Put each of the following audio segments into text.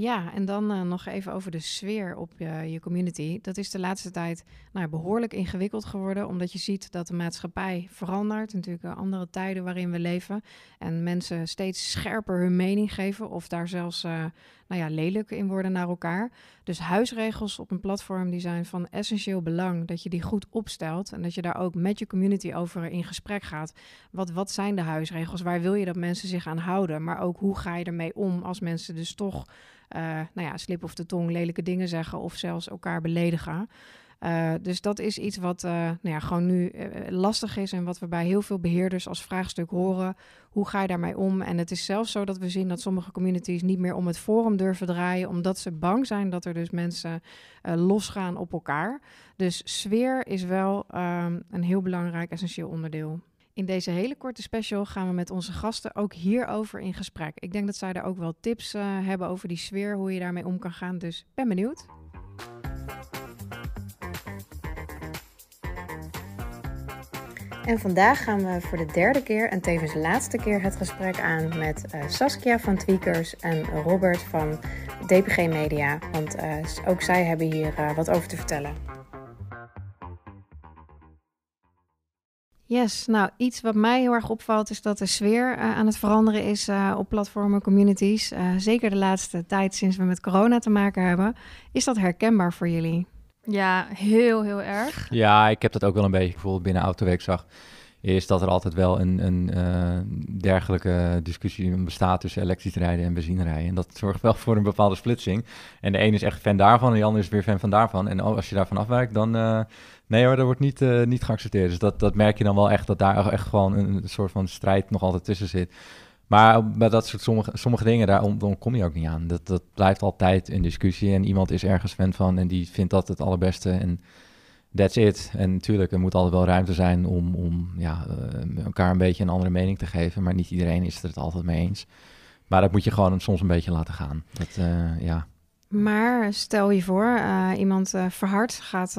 Ja, en dan uh, nog even over de sfeer op je community. Dat is de laatste tijd nou, behoorlijk ingewikkeld geworden, omdat je ziet dat de maatschappij verandert. Natuurlijk uh, andere tijden waarin we leven. En mensen steeds scherper hun mening geven, of daar zelfs nou ja, lelijk in worden naar elkaar. Dus huisregels op een platform die zijn van essentieel belang. Dat je die goed opstelt en dat je daar ook met je community over in gesprek gaat. Wat, wat zijn de huisregels? Waar wil je dat mensen zich aan houden? Maar ook hoe ga je ermee om als mensen dus toch uh, nou ja, slip of de tong lelijke dingen zeggen of zelfs elkaar beledigen. Uh, dus dat is iets wat uh, nou ja, gewoon nu lastig is en wat we bij heel veel beheerders als vraagstuk horen. Hoe ga je daarmee om? En het is zelfs zo dat we zien dat sommige communities niet meer om het forum durven draaien, omdat ze bang zijn dat er dus mensen losgaan op elkaar. Dus sfeer is wel um, een heel belangrijk essentieel onderdeel. In deze hele korte special gaan we met onze gasten ook hierover in gesprek. Ik denk dat zij daar ook wel tips hebben over die sfeer, hoe je daarmee om kan gaan. Dus ben benieuwd. En vandaag gaan we voor de derde keer en tevens laatste keer het gesprek aan met uh, Saskia van Tweakers en Robert van DPG Media. Want uh, ook zij hebben hier wat over te vertellen. Yes, nou iets wat mij heel erg opvalt is dat de sfeer aan het veranderen is op platformen, communities. Zeker de laatste tijd sinds we met corona te maken hebben. Is dat herkenbaar voor jullie? Ja, heel, heel erg. Ja, ik heb dat ook wel een beetje bijvoorbeeld binnen Autoweek zag. Is dat er altijd wel een, een dergelijke discussie bestaat tussen elektrisch rijden en benzinerijden. En dat zorgt wel voor een bepaalde splitsing. En de ene is echt fan daarvan en de ander is weer fan van daarvan. En als je daarvan afwijkt, dan Nee hoor, dat wordt niet, uh, niet geaccepteerd. Dus dat, dat merk je dan wel echt, dat daar echt gewoon een, soort van strijd nog altijd tussen zit. Maar bij dat soort sommige, sommige dingen, daar dan kom je ook niet aan. Dat, dat blijft altijd een discussie en iemand is ergens fan van en die vindt dat het allerbeste en that's it. En natuurlijk, er moet altijd wel ruimte zijn om, om ja, uh, elkaar een beetje een andere mening te geven, maar niet iedereen is het altijd mee eens. Maar dat moet je gewoon soms een beetje laten gaan. Dat, uh, ja... Maar stel je voor, uh, iemand verhard gaat,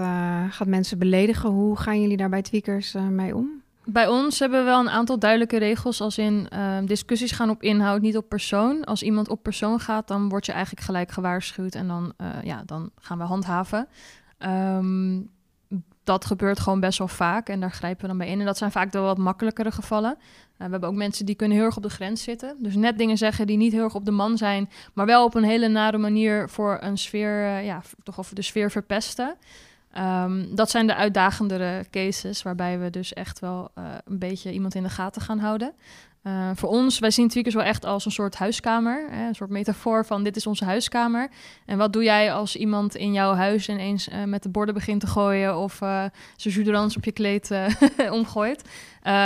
gaat mensen beledigen. Hoe gaan jullie daar bij tweakers mee om? Bij ons hebben we wel een aantal duidelijke regels, als in ehm, discussies gaan op inhoud, niet op persoon. Als iemand op persoon gaat, dan word je eigenlijk gelijk gewaarschuwd en dan, ja, dan gaan we handhaven. Um, dat gebeurt gewoon best wel vaak en daar grijpen we dan bij in. En dat zijn vaak de wat makkelijkere gevallen. Uh, we hebben ook mensen die kunnen heel erg op de grens zitten. Dus net dingen zeggen die niet heel erg op de man zijn, maar wel op een hele nare manier voor een sfeer, uh, ja, toch of de sfeer verpesten. Um, dat zijn de uitdagendere cases, waarbij we dus echt wel uh, een beetje iemand in de gaten gaan houden. Uh, voor ons, wij zien tweakers wel echt als een soort huiskamer. Hè, een soort metafoor van dit is onze huiskamer. En wat doe jij als iemand in jouw huis ineens uh, met de borden begint te gooien... of uh, zijn op je kleed omgooit?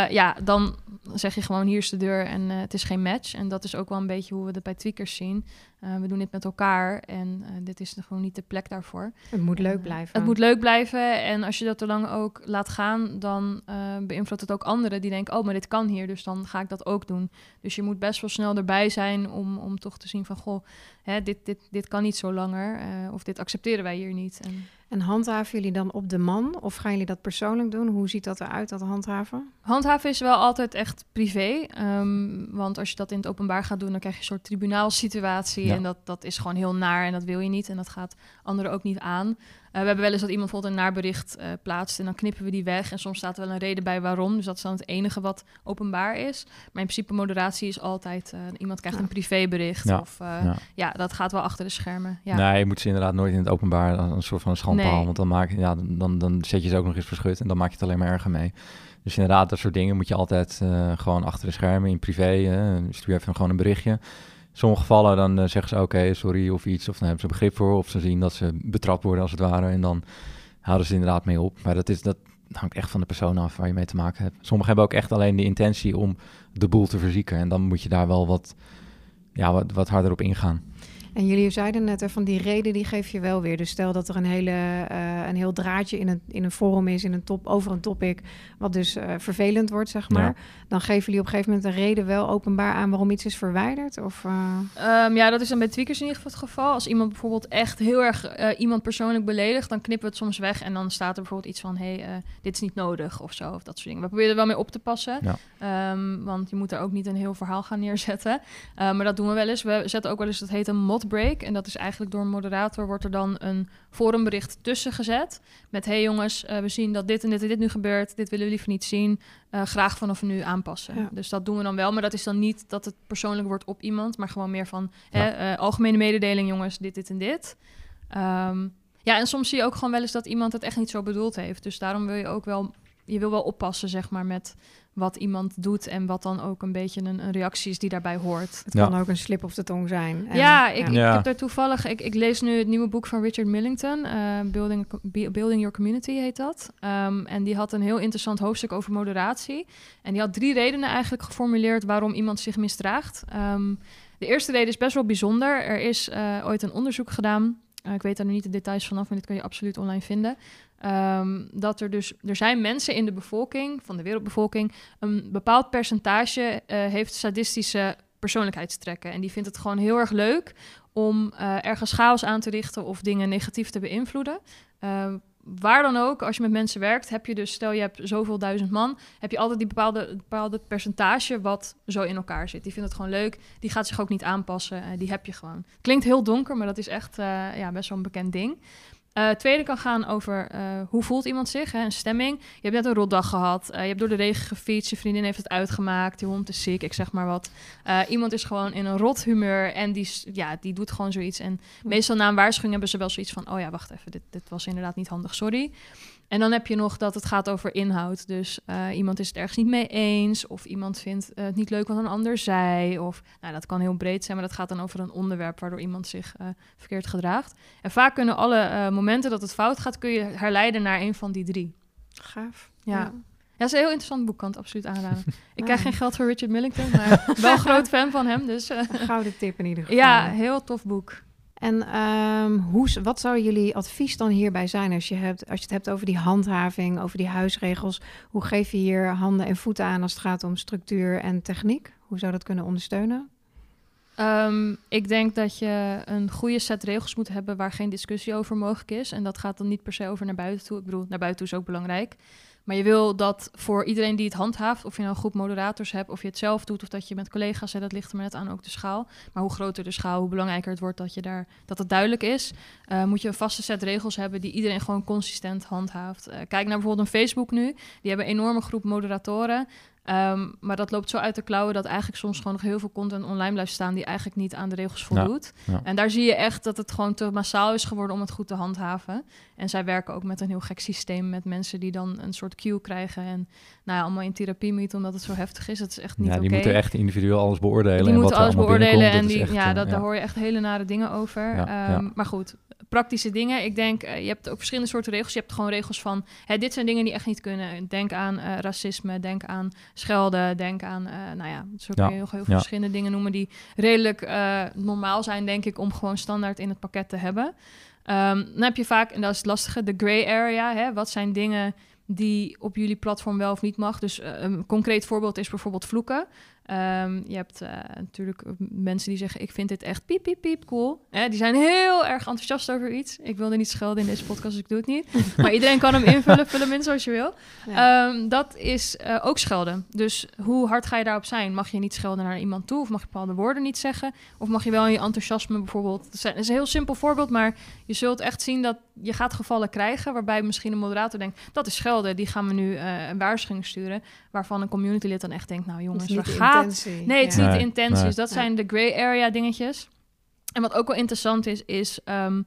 ja, dan zeg je gewoon hier is de deur en het is geen match. En dat is ook wel een beetje hoe we het bij tweakers zien. We doen dit met elkaar en dit is gewoon niet de plek daarvoor. Het moet leuk blijven. Het moet leuk blijven en als je dat te lang ook laat gaan, dan beïnvloedt het ook anderen die denken, oh, maar dit kan hier, dus dan ga ik dat ook doen. Dus je moet best wel snel erbij zijn om, om toch te zien van, goh, hè, dit, dit, dit kan niet zo langer of dit accepteren wij hier niet. En, en handhaven jullie dan op de man of gaan jullie dat persoonlijk doen? Hoe ziet dat eruit, dat handhaven? Handhaven is wel altijd echt privé. Um, want als je dat in het openbaar gaat doen, dan krijg je een soort tribunaalsituatie. Ja. En dat, dat is gewoon heel naar en dat wil je niet. En dat gaat anderen ook niet aan. Uh, we hebben wel eens dat iemand bijvoorbeeld een naarbericht uh, plaatst en dan knippen we die weg. En soms staat er wel een reden bij waarom. Dus dat is dan het enige wat openbaar is. Maar in principe moderatie is altijd uh, iemand krijgt ja. een privébericht. Ja. Of ja. ja. dat gaat wel achter de schermen. Ja. Nee, je moet ze inderdaad nooit in het openbaar een soort van schandpaal. Nee. Want dan, maak, ja, dan, dan zet je ze ook nog eens verschut en dan maak je het alleen maar erger mee. Dus inderdaad, dat soort dingen moet je altijd gewoon achter de schermen in privé. stuur even gewoon een berichtje sommige gevallen dan uh, zeggen ze oké, sorry of iets. Of dan hebben ze begrip voor. Of ze zien dat ze betrapt worden als het ware. En dan houden ze inderdaad mee op. Maar dat, is, dat hangt echt van de persoon af waar je mee te maken hebt. Sommigen hebben ook echt alleen de intentie om de boel te verzieken. En dan moet je daar wel wat, ja, wat, wat harder op ingaan. En jullie zeiden net, van die reden die geef je wel weer. Dus stel dat er een, hele, uh, een heel draadje in een, in een forum is, in een top, over een topic, wat dus uh, vervelend wordt, zeg maar. Ja. Dan geven jullie op een gegeven moment een reden wel openbaar aan waarom iets is verwijderd? Of, uh... um, ja, dat is dan bij tweakers in ieder geval het geval. Als iemand bijvoorbeeld echt heel erg iemand persoonlijk beledigt, dan knippen we het soms weg en dan staat er bijvoorbeeld iets van, hé, hey, dit is niet nodig of zo, of dat soort dingen. We proberen er wel mee op te passen, ja. um, want je moet er ook niet een heel verhaal gaan neerzetten. maar dat doen we wel eens. We zetten ook wel eens, dat heet een mod hot break. En dat is eigenlijk door een moderator wordt er dan een forumbericht tussen gezet. Met, hey jongens, uh, we zien dat dit en dit en dit nu gebeurt. Dit willen we liever niet zien. Uh, graag vanaf nu aanpassen. Ja. Dus dat doen we dan wel. Maar dat is dan niet dat het persoonlijk wordt op iemand. Maar gewoon meer van, ja. hè, uh, algemene mededeling jongens, dit, dit en dit. Um, ja, en soms zie je ook gewoon wel eens dat iemand het echt niet zo bedoeld heeft. Dus daarom wil je ook wel, je wil wel oppassen, zeg maar, met wat iemand doet en wat dan ook een beetje een, een reactie is die daarbij hoort. Het kan ook een slip of de tong zijn. En, ja, ik, ja. ik heb er toevallig, ik, ik lees nu het nieuwe boek van Richard Millington, uh, Building, Building Your Community heet dat. Um, en die had een heel interessant hoofdstuk over moderatie. En die had drie redenen eigenlijk geformuleerd waarom iemand zich misdraagt. Um, de eerste reden is best wel bijzonder. Er is uh, ooit een onderzoek gedaan ik weet daar nu niet de details vanaf, maar dit kan je absoluut online vinden. Um, dat er dus, er zijn mensen in de bevolking, van de wereldbevolking, een bepaald percentage uh, heeft sadistische persoonlijkheidstrekken. En die vindt het gewoon heel erg leuk om uh, ergens chaos aan te richten of dingen negatief te beïnvloeden. Uh, waar dan ook, als je met mensen werkt, heb je dus, stel je hebt zoveel duizend man, heb je altijd die bepaalde, bepaalde percentage wat zo in elkaar zit. Die vindt het gewoon leuk, die gaat zich ook niet aanpassen, uh, die heb je gewoon. Klinkt heel donker, maar dat is echt uh, ja, best wel een bekend ding. Uh, het tweede kan gaan over uh, hoe voelt iemand zich, hè, een stemming. Je hebt net een rotdag gehad, uh, je hebt door de regen gefietst, je vriendin heeft het uitgemaakt, je hond is ziek, ik zeg maar wat. iemand is gewoon in een rot humeur en die, ja, die doet gewoon zoiets. En meestal na een waarschuwing hebben ze wel zoiets van, oh ja, wacht even, dit, dit was inderdaad niet handig, sorry. En dan heb je nog dat het gaat over inhoud. Dus iemand is het ergens niet mee eens, of iemand vindt het niet leuk wat een ander zei. Of nou, dat kan heel breed zijn, maar dat gaat dan over een onderwerp waardoor iemand zich verkeerd gedraagt. En vaak kunnen alle momenten dat het fout gaat, kun je herleiden naar een van die drie. Gaaf. Ja. ja. Ja, dat is een heel interessant boek, kan het absoluut aanraden. Ik krijg geen geld voor Richard Millington, maar wel groot fan van hem. Dus, Een gouden tip in ieder geval. Ja, heel tof boek. En um, hoe, wat zou jullie advies dan hierbij zijn als je, hebt, als je het hebt over die handhaving, over die huisregels? Hoe geef je hier handen en voeten aan als het gaat om structuur en techniek? Hoe zou dat kunnen ondersteunen? Um, ik denk dat je een goede set regels moet hebben waar geen discussie over mogelijk is. En dat gaat dan niet per se over naar buiten toe. Ik bedoel, naar buiten toe is ook belangrijk. Maar je wil dat voor iedereen die het handhaaft, of je nou een groep moderators hebt, of je het zelf doet, of dat je met collega's zit, dat ligt er maar net aan ook de schaal. Maar hoe groter de schaal, hoe belangrijker het wordt dat je daar dat het duidelijk is. Uh, moet je een vaste set regels hebben die iedereen gewoon consistent handhaaft. Uh, kijk naar bijvoorbeeld een Facebook nu. Die hebben een enorme groep moderatoren. Um, maar dat loopt zo uit de klauwen dat eigenlijk soms gewoon nog heel veel content online blijft staan die eigenlijk niet aan de regels voldoet. Ja, ja. En daar zie je echt dat het gewoon te massaal is geworden om het goed te handhaven. En zij werken ook met een heel gek systeem met mensen die dan een soort queue krijgen en nou ja, allemaal in therapie moeten omdat het zo heftig is. Het is echt niet Ja, die okay. moeten echt individueel alles beoordelen. Die en moeten wat alles beoordelen en die, echt, ja, dat, uh, daar hoor je echt hele nare dingen over. Um, maar goed, praktische dingen. Ik denk, uh, je hebt ook verschillende soorten regels. Je hebt gewoon regels van, hè, dit zijn dingen die echt niet kunnen. Denk aan uh, racisme, denk aan schelden, denk aan, uh, nou ja, zo kun je heel, heel veel verschillende dingen noemen die redelijk normaal zijn, denk ik, om gewoon standaard in het pakket te hebben. Um, dan heb je vaak, en dat is het lastige, de gray area. Hè? Wat zijn dingen die op jullie platform wel of niet mag? Dus een concreet voorbeeld is bijvoorbeeld vloeken. Um, je hebt uh, natuurlijk mensen die zeggen: Ik vind dit echt piep, piep, piep cool. Eh, die zijn heel erg enthousiast over iets. Ik wilde niet schelden in deze podcast, dus ik doe het niet. maar iedereen kan hem invullen, vul hem in zoals je wil. Ja. Um, dat is uh, ook schelden. Dus hoe hard ga je daarop zijn? Mag je niet schelden naar iemand toe? Of mag je bepaalde woorden niet zeggen? Of mag je wel in je enthousiasme bijvoorbeeld. Dat is een heel simpel voorbeeld, maar je zult echt zien dat je gaat gevallen krijgen waarbij misschien een moderator denkt: Dat is schelden, die gaan we nu een waarschuwing sturen. Waarvan een communitylid dan echt denkt: Nou jongens, waar gaat intentie. Nee, het is ja. niet de intenties. nee. Dat zijn de gray area dingetjes. En wat ook wel interessant is, is um,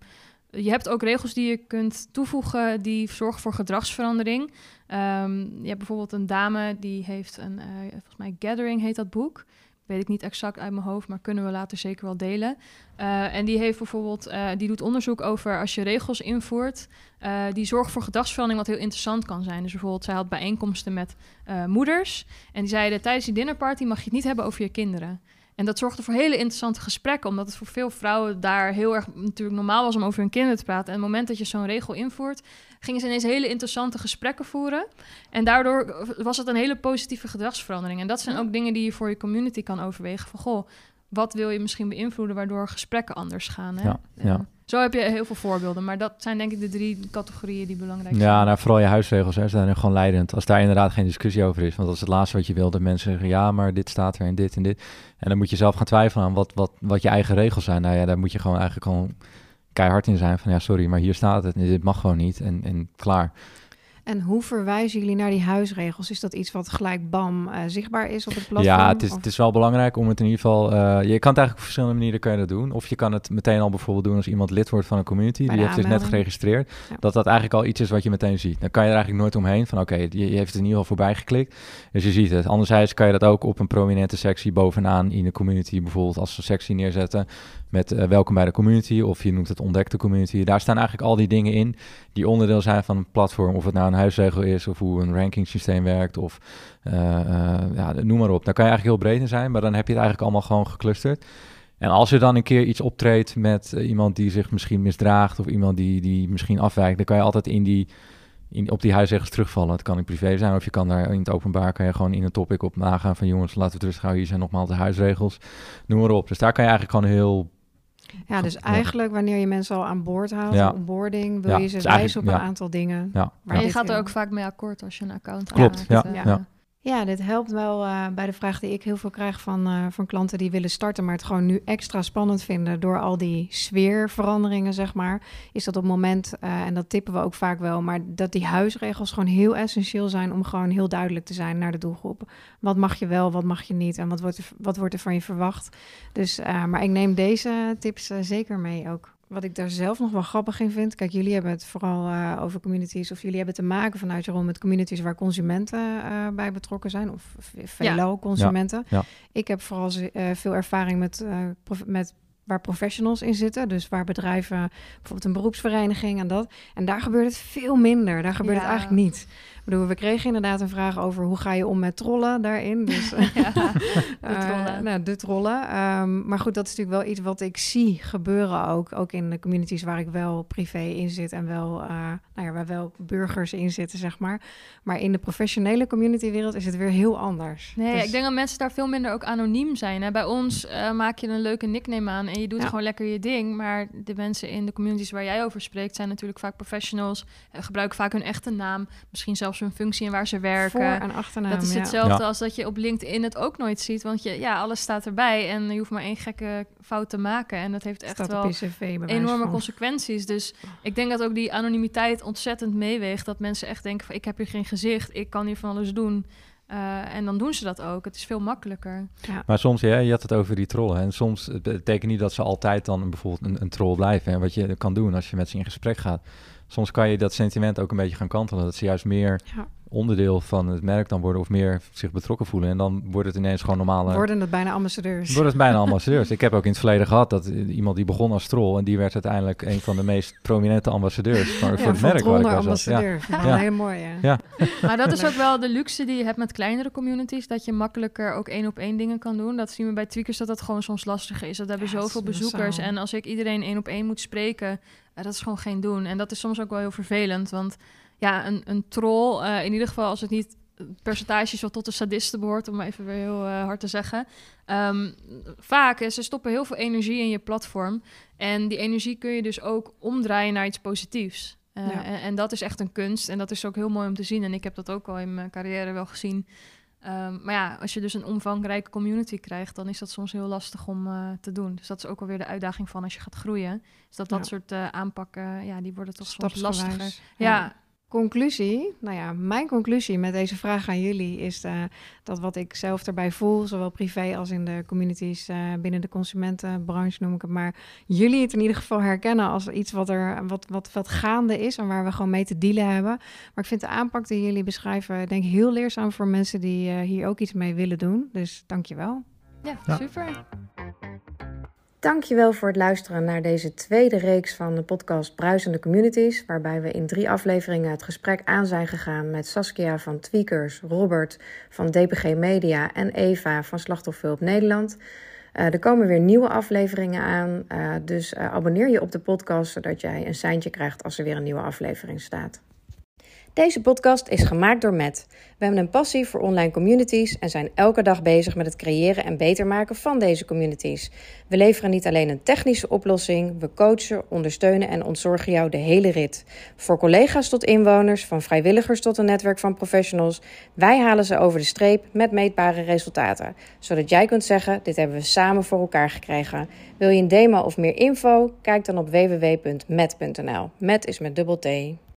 je hebt ook regels die je kunt toevoegen die zorgen voor gedragsverandering. Um, je hebt bijvoorbeeld een dame die heeft een, uh, volgens mij Gathering heet dat boek. Weet ik niet exact uit mijn hoofd, maar kunnen we later zeker wel delen. Uh, en die heeft bijvoorbeeld, uh, die doet onderzoek over als je regels invoert, uh, die zorgen voor gedragsverandering, wat heel interessant kan zijn. Dus bijvoorbeeld, zij had bijeenkomsten met moeders. En die zeiden: tijdens die dinnerparty mag je het niet hebben over je kinderen. En dat zorgde voor hele interessante gesprekken, omdat het voor veel vrouwen daar heel erg natuurlijk normaal was om over hun kinderen te praten. En het moment dat je zo'n regel invoert, gingen ze ineens hele interessante gesprekken voeren. En daardoor was het een hele positieve gedragsverandering. En dat zijn ook dingen die je voor je community kan overwegen. Van goh, wat wil je misschien beïnvloeden waardoor gesprekken anders gaan? Hè? Ja, ja. Zo heb je heel veel voorbeelden, maar dat zijn denk ik de drie categorieën die belangrijk zijn. Ja, nou, vooral je huisregels hè, zijn gewoon leidend. Als daar inderdaad geen discussie over is, want dat is het laatste wat je wil, dat mensen zeggen, ja, maar dit staat er en dit en dit. En dan moet je zelf gaan twijfelen aan wat, wat, wat je eigen regels zijn. Nou ja, daar moet je gewoon eigenlijk gewoon keihard in zijn van, ja, sorry, maar hier staat het en dit mag gewoon niet en, en klaar. En hoe verwijzen jullie naar die huisregels? Is dat iets wat gelijk bam uh, zichtbaar is op het platform? Ja, het is, het is wel belangrijk om het in ieder geval... Uh, je kan het eigenlijk op verschillende manieren kan je dat doen. Of je kan het meteen al bijvoorbeeld doen als iemand lid wordt van een community. die heeft dus net geregistreerd. Ja. Dat dat eigenlijk al iets is wat je meteen ziet. Dan kan je er eigenlijk nooit omheen van... oké, okay, je, je, heeft het in ieder geval voorbij geklikt. Dus je ziet het. Anderzijds kan je dat ook op een prominente sectie bovenaan in de community... bijvoorbeeld als een sectie neerzetten met uh, welkom bij de community... of je noemt het ontdekte community. Daar staan eigenlijk al die dingen in die onderdeel zijn van een platform. Of het nou een huisregel is of hoe een ranking systeem werkt of uh, uh, ja, noem maar op. Daar kan je eigenlijk heel breed in zijn, maar dan heb je het eigenlijk allemaal gewoon geclusterd. En als er dan een keer iets optreedt met uh, iemand die zich misschien misdraagt of iemand die, die misschien afwijkt, dan kan je altijd in die, in, op die huisregels terugvallen. Het kan in privé zijn of je kan daar in het openbaar kan je gewoon in een topic op nagaan van jongens, laten we het rustig houden, hier zijn nogmaals de huisregels, noem maar op. Dus daar kan je eigenlijk gewoon heel ja, dus eigenlijk wanneer je mensen al aan boord haalt, ja. onboarding, wil je ze wijzen op een aantal dingen. Ja. Maar je gaat er ook vaak mee akkoord als je een account Klopt, aanmaakt. Ja. Ja. Dit helpt wel uh, bij de vraag die ik heel veel krijg van, uh, van klanten die willen starten, maar het gewoon nu extra spannend vinden door al die sfeerveranderingen, zeg maar. Is dat op het moment, uh, en dat tippen we ook vaak wel, maar dat die huisregels gewoon heel essentieel zijn om gewoon heel duidelijk te zijn naar de doelgroep. Wat mag je wel, wat mag je niet en wat wordt er, wat wordt er van je verwacht. Dus, maar ik neem deze tips zeker mee ook. Wat ik daar zelf nog wel grappig in vind. Kijk, jullie hebben het vooral uh, over communities. Of jullie hebben te maken vanuit je rol met communities waar consumenten uh, bij betrokken zijn. Of veelal ja. consumenten. Ja. Ja. Ik heb vooral uh, veel ervaring met, met waar professionals in zitten. Dus waar bedrijven, bijvoorbeeld een beroepsvereniging en dat. En daar gebeurt het veel minder. Daar gebeurt het eigenlijk niet. Ik bedoel, we kregen inderdaad een vraag over hoe ga je om met trollen daarin. Dus, ja, de trollen. Uh, nou, de trollen. Um, maar goed, dat is natuurlijk wel iets wat ik zie gebeuren ook. Ook in de communities waar ik wel privé in zit en wel, uh, nou ja, waar wel burgers in zitten, zeg maar. Maar in de professionele communitywereld is het weer heel anders. Nee, dus... ik denk dat mensen daar veel minder ook anoniem zijn. Hè? Bij ons uh, maak je een leuke nickname aan en je doet ja. gewoon lekker je ding. Maar de mensen in de communities waar jij over spreekt zijn natuurlijk vaak professionals. gebruiken vaak hun echte naam. Misschien zelfs hun functie en waar ze werken. Voor- en achternaam, dat is ja. hetzelfde als dat je op LinkedIn het ook nooit ziet. Want je, ja, alles staat erbij en je hoeft maar één gekke fout te maken. En dat heeft echt Staat wel op je CV bij enorme van. consequenties. Dus ik denk dat ook die anonimiteit ontzettend meeweegt. Dat mensen echt denken van ik heb hier geen gezicht, ik kan hier van alles doen. Uh, en dan doen ze dat ook. Het is veel makkelijker. Ja. Maar soms, ja, je had het over die trollen. En soms het betekent niet dat ze altijd dan bijvoorbeeld een, een troll blijven. En wat je kan doen als je met ze in gesprek gaat. Soms kan je dat sentiment ook een beetje gaan kantelen. Dat ze juist meer ja. Onderdeel van het merk dan worden of meer zich betrokken voelen. En dan wordt het ineens gewoon normale... Worden het bijna ambassadeurs. Worden het bijna ambassadeurs. Ik heb ook in het verleden gehad dat iemand die begon als troll... en die werd uiteindelijk een van de meest prominente ambassadeurs voor, ja, voor het merk waar ik was. ambassadeur. Ja. Ja. Heel mooi, ja. ja. Maar dat is ook wel de luxe die je hebt met kleinere communities... dat je makkelijker ook één op één dingen kan doen. Dat zien we bij tweakers dat dat gewoon soms lastiger is. Dat hebben zoveel bezoekers. En als ik iedereen één op één moet spreken... Ja, dat is gewoon geen doen. En dat is soms ook wel heel vervelend. Want ja, een, een troll, uh, in ieder geval als het niet percentage wat tot de sadisten behoort, om even weer heel uh, hard te zeggen. Um, vaak, ze stoppen heel veel energie in je platform. En die energie kun je dus ook omdraaien naar iets positiefs. Uh, ja. en, en, dat is echt een kunst. En dat is ook heel mooi om te zien. En ik heb dat ook al in mijn carrière wel gezien. Um, maar ja, als je dus een omvangrijke community krijgt, dan is dat soms heel lastig om uh, te doen. Dus dat is ook alweer de uitdaging van als je gaat groeien. Is dat dat ja. soort aanpakken, ja, die worden toch soms lastiger. Ja. ja. Conclusie, nou ja, mijn conclusie met deze vraag aan jullie is uh, dat wat ik zelf erbij voel, zowel privé als in de communities uh, binnen de consumentenbranche noem ik het maar, jullie het in ieder geval herkennen als iets wat er wat, wat, wat gaande is en waar we gewoon mee te dealen hebben. Maar ik vind de aanpak die jullie beschrijven, denk ik heel leerzaam voor mensen die uh, hier ook iets mee willen doen. Dus dankjewel. Ja, ja. super. Dankjewel voor het luisteren naar deze tweede reeks van de podcast Bruisende Communities, waarbij we in drie afleveringen het gesprek aan zijn gegaan met Saskia van Tweakers, Robert van DPG Media en Eva van Slachtofferhulp Nederland. Uh, er komen weer nieuwe afleveringen aan, uh, dus uh, abonneer je op de podcast zodat jij een seintje krijgt als er weer een nieuwe aflevering staat. Deze podcast is gemaakt door Matt. We hebben een passie voor online communities en zijn elke dag bezig met het creëren en beter maken van deze communities. We leveren niet alleen een technische oplossing, we coachen, ondersteunen en ontzorgen jou de hele rit. Voor collega's tot inwoners, van vrijwilligers tot een netwerk van professionals, wij halen ze over de streep met meetbare resultaten. Zodat jij kunt zeggen: dit hebben we samen voor elkaar gekregen. Wil je een demo of meer info? Kijk dan op www.met.nl. Met is met dubbel T.